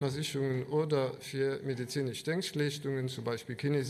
Versicherungen oder für medizinische Denkschlichtungen, zum Beispiel Kinesi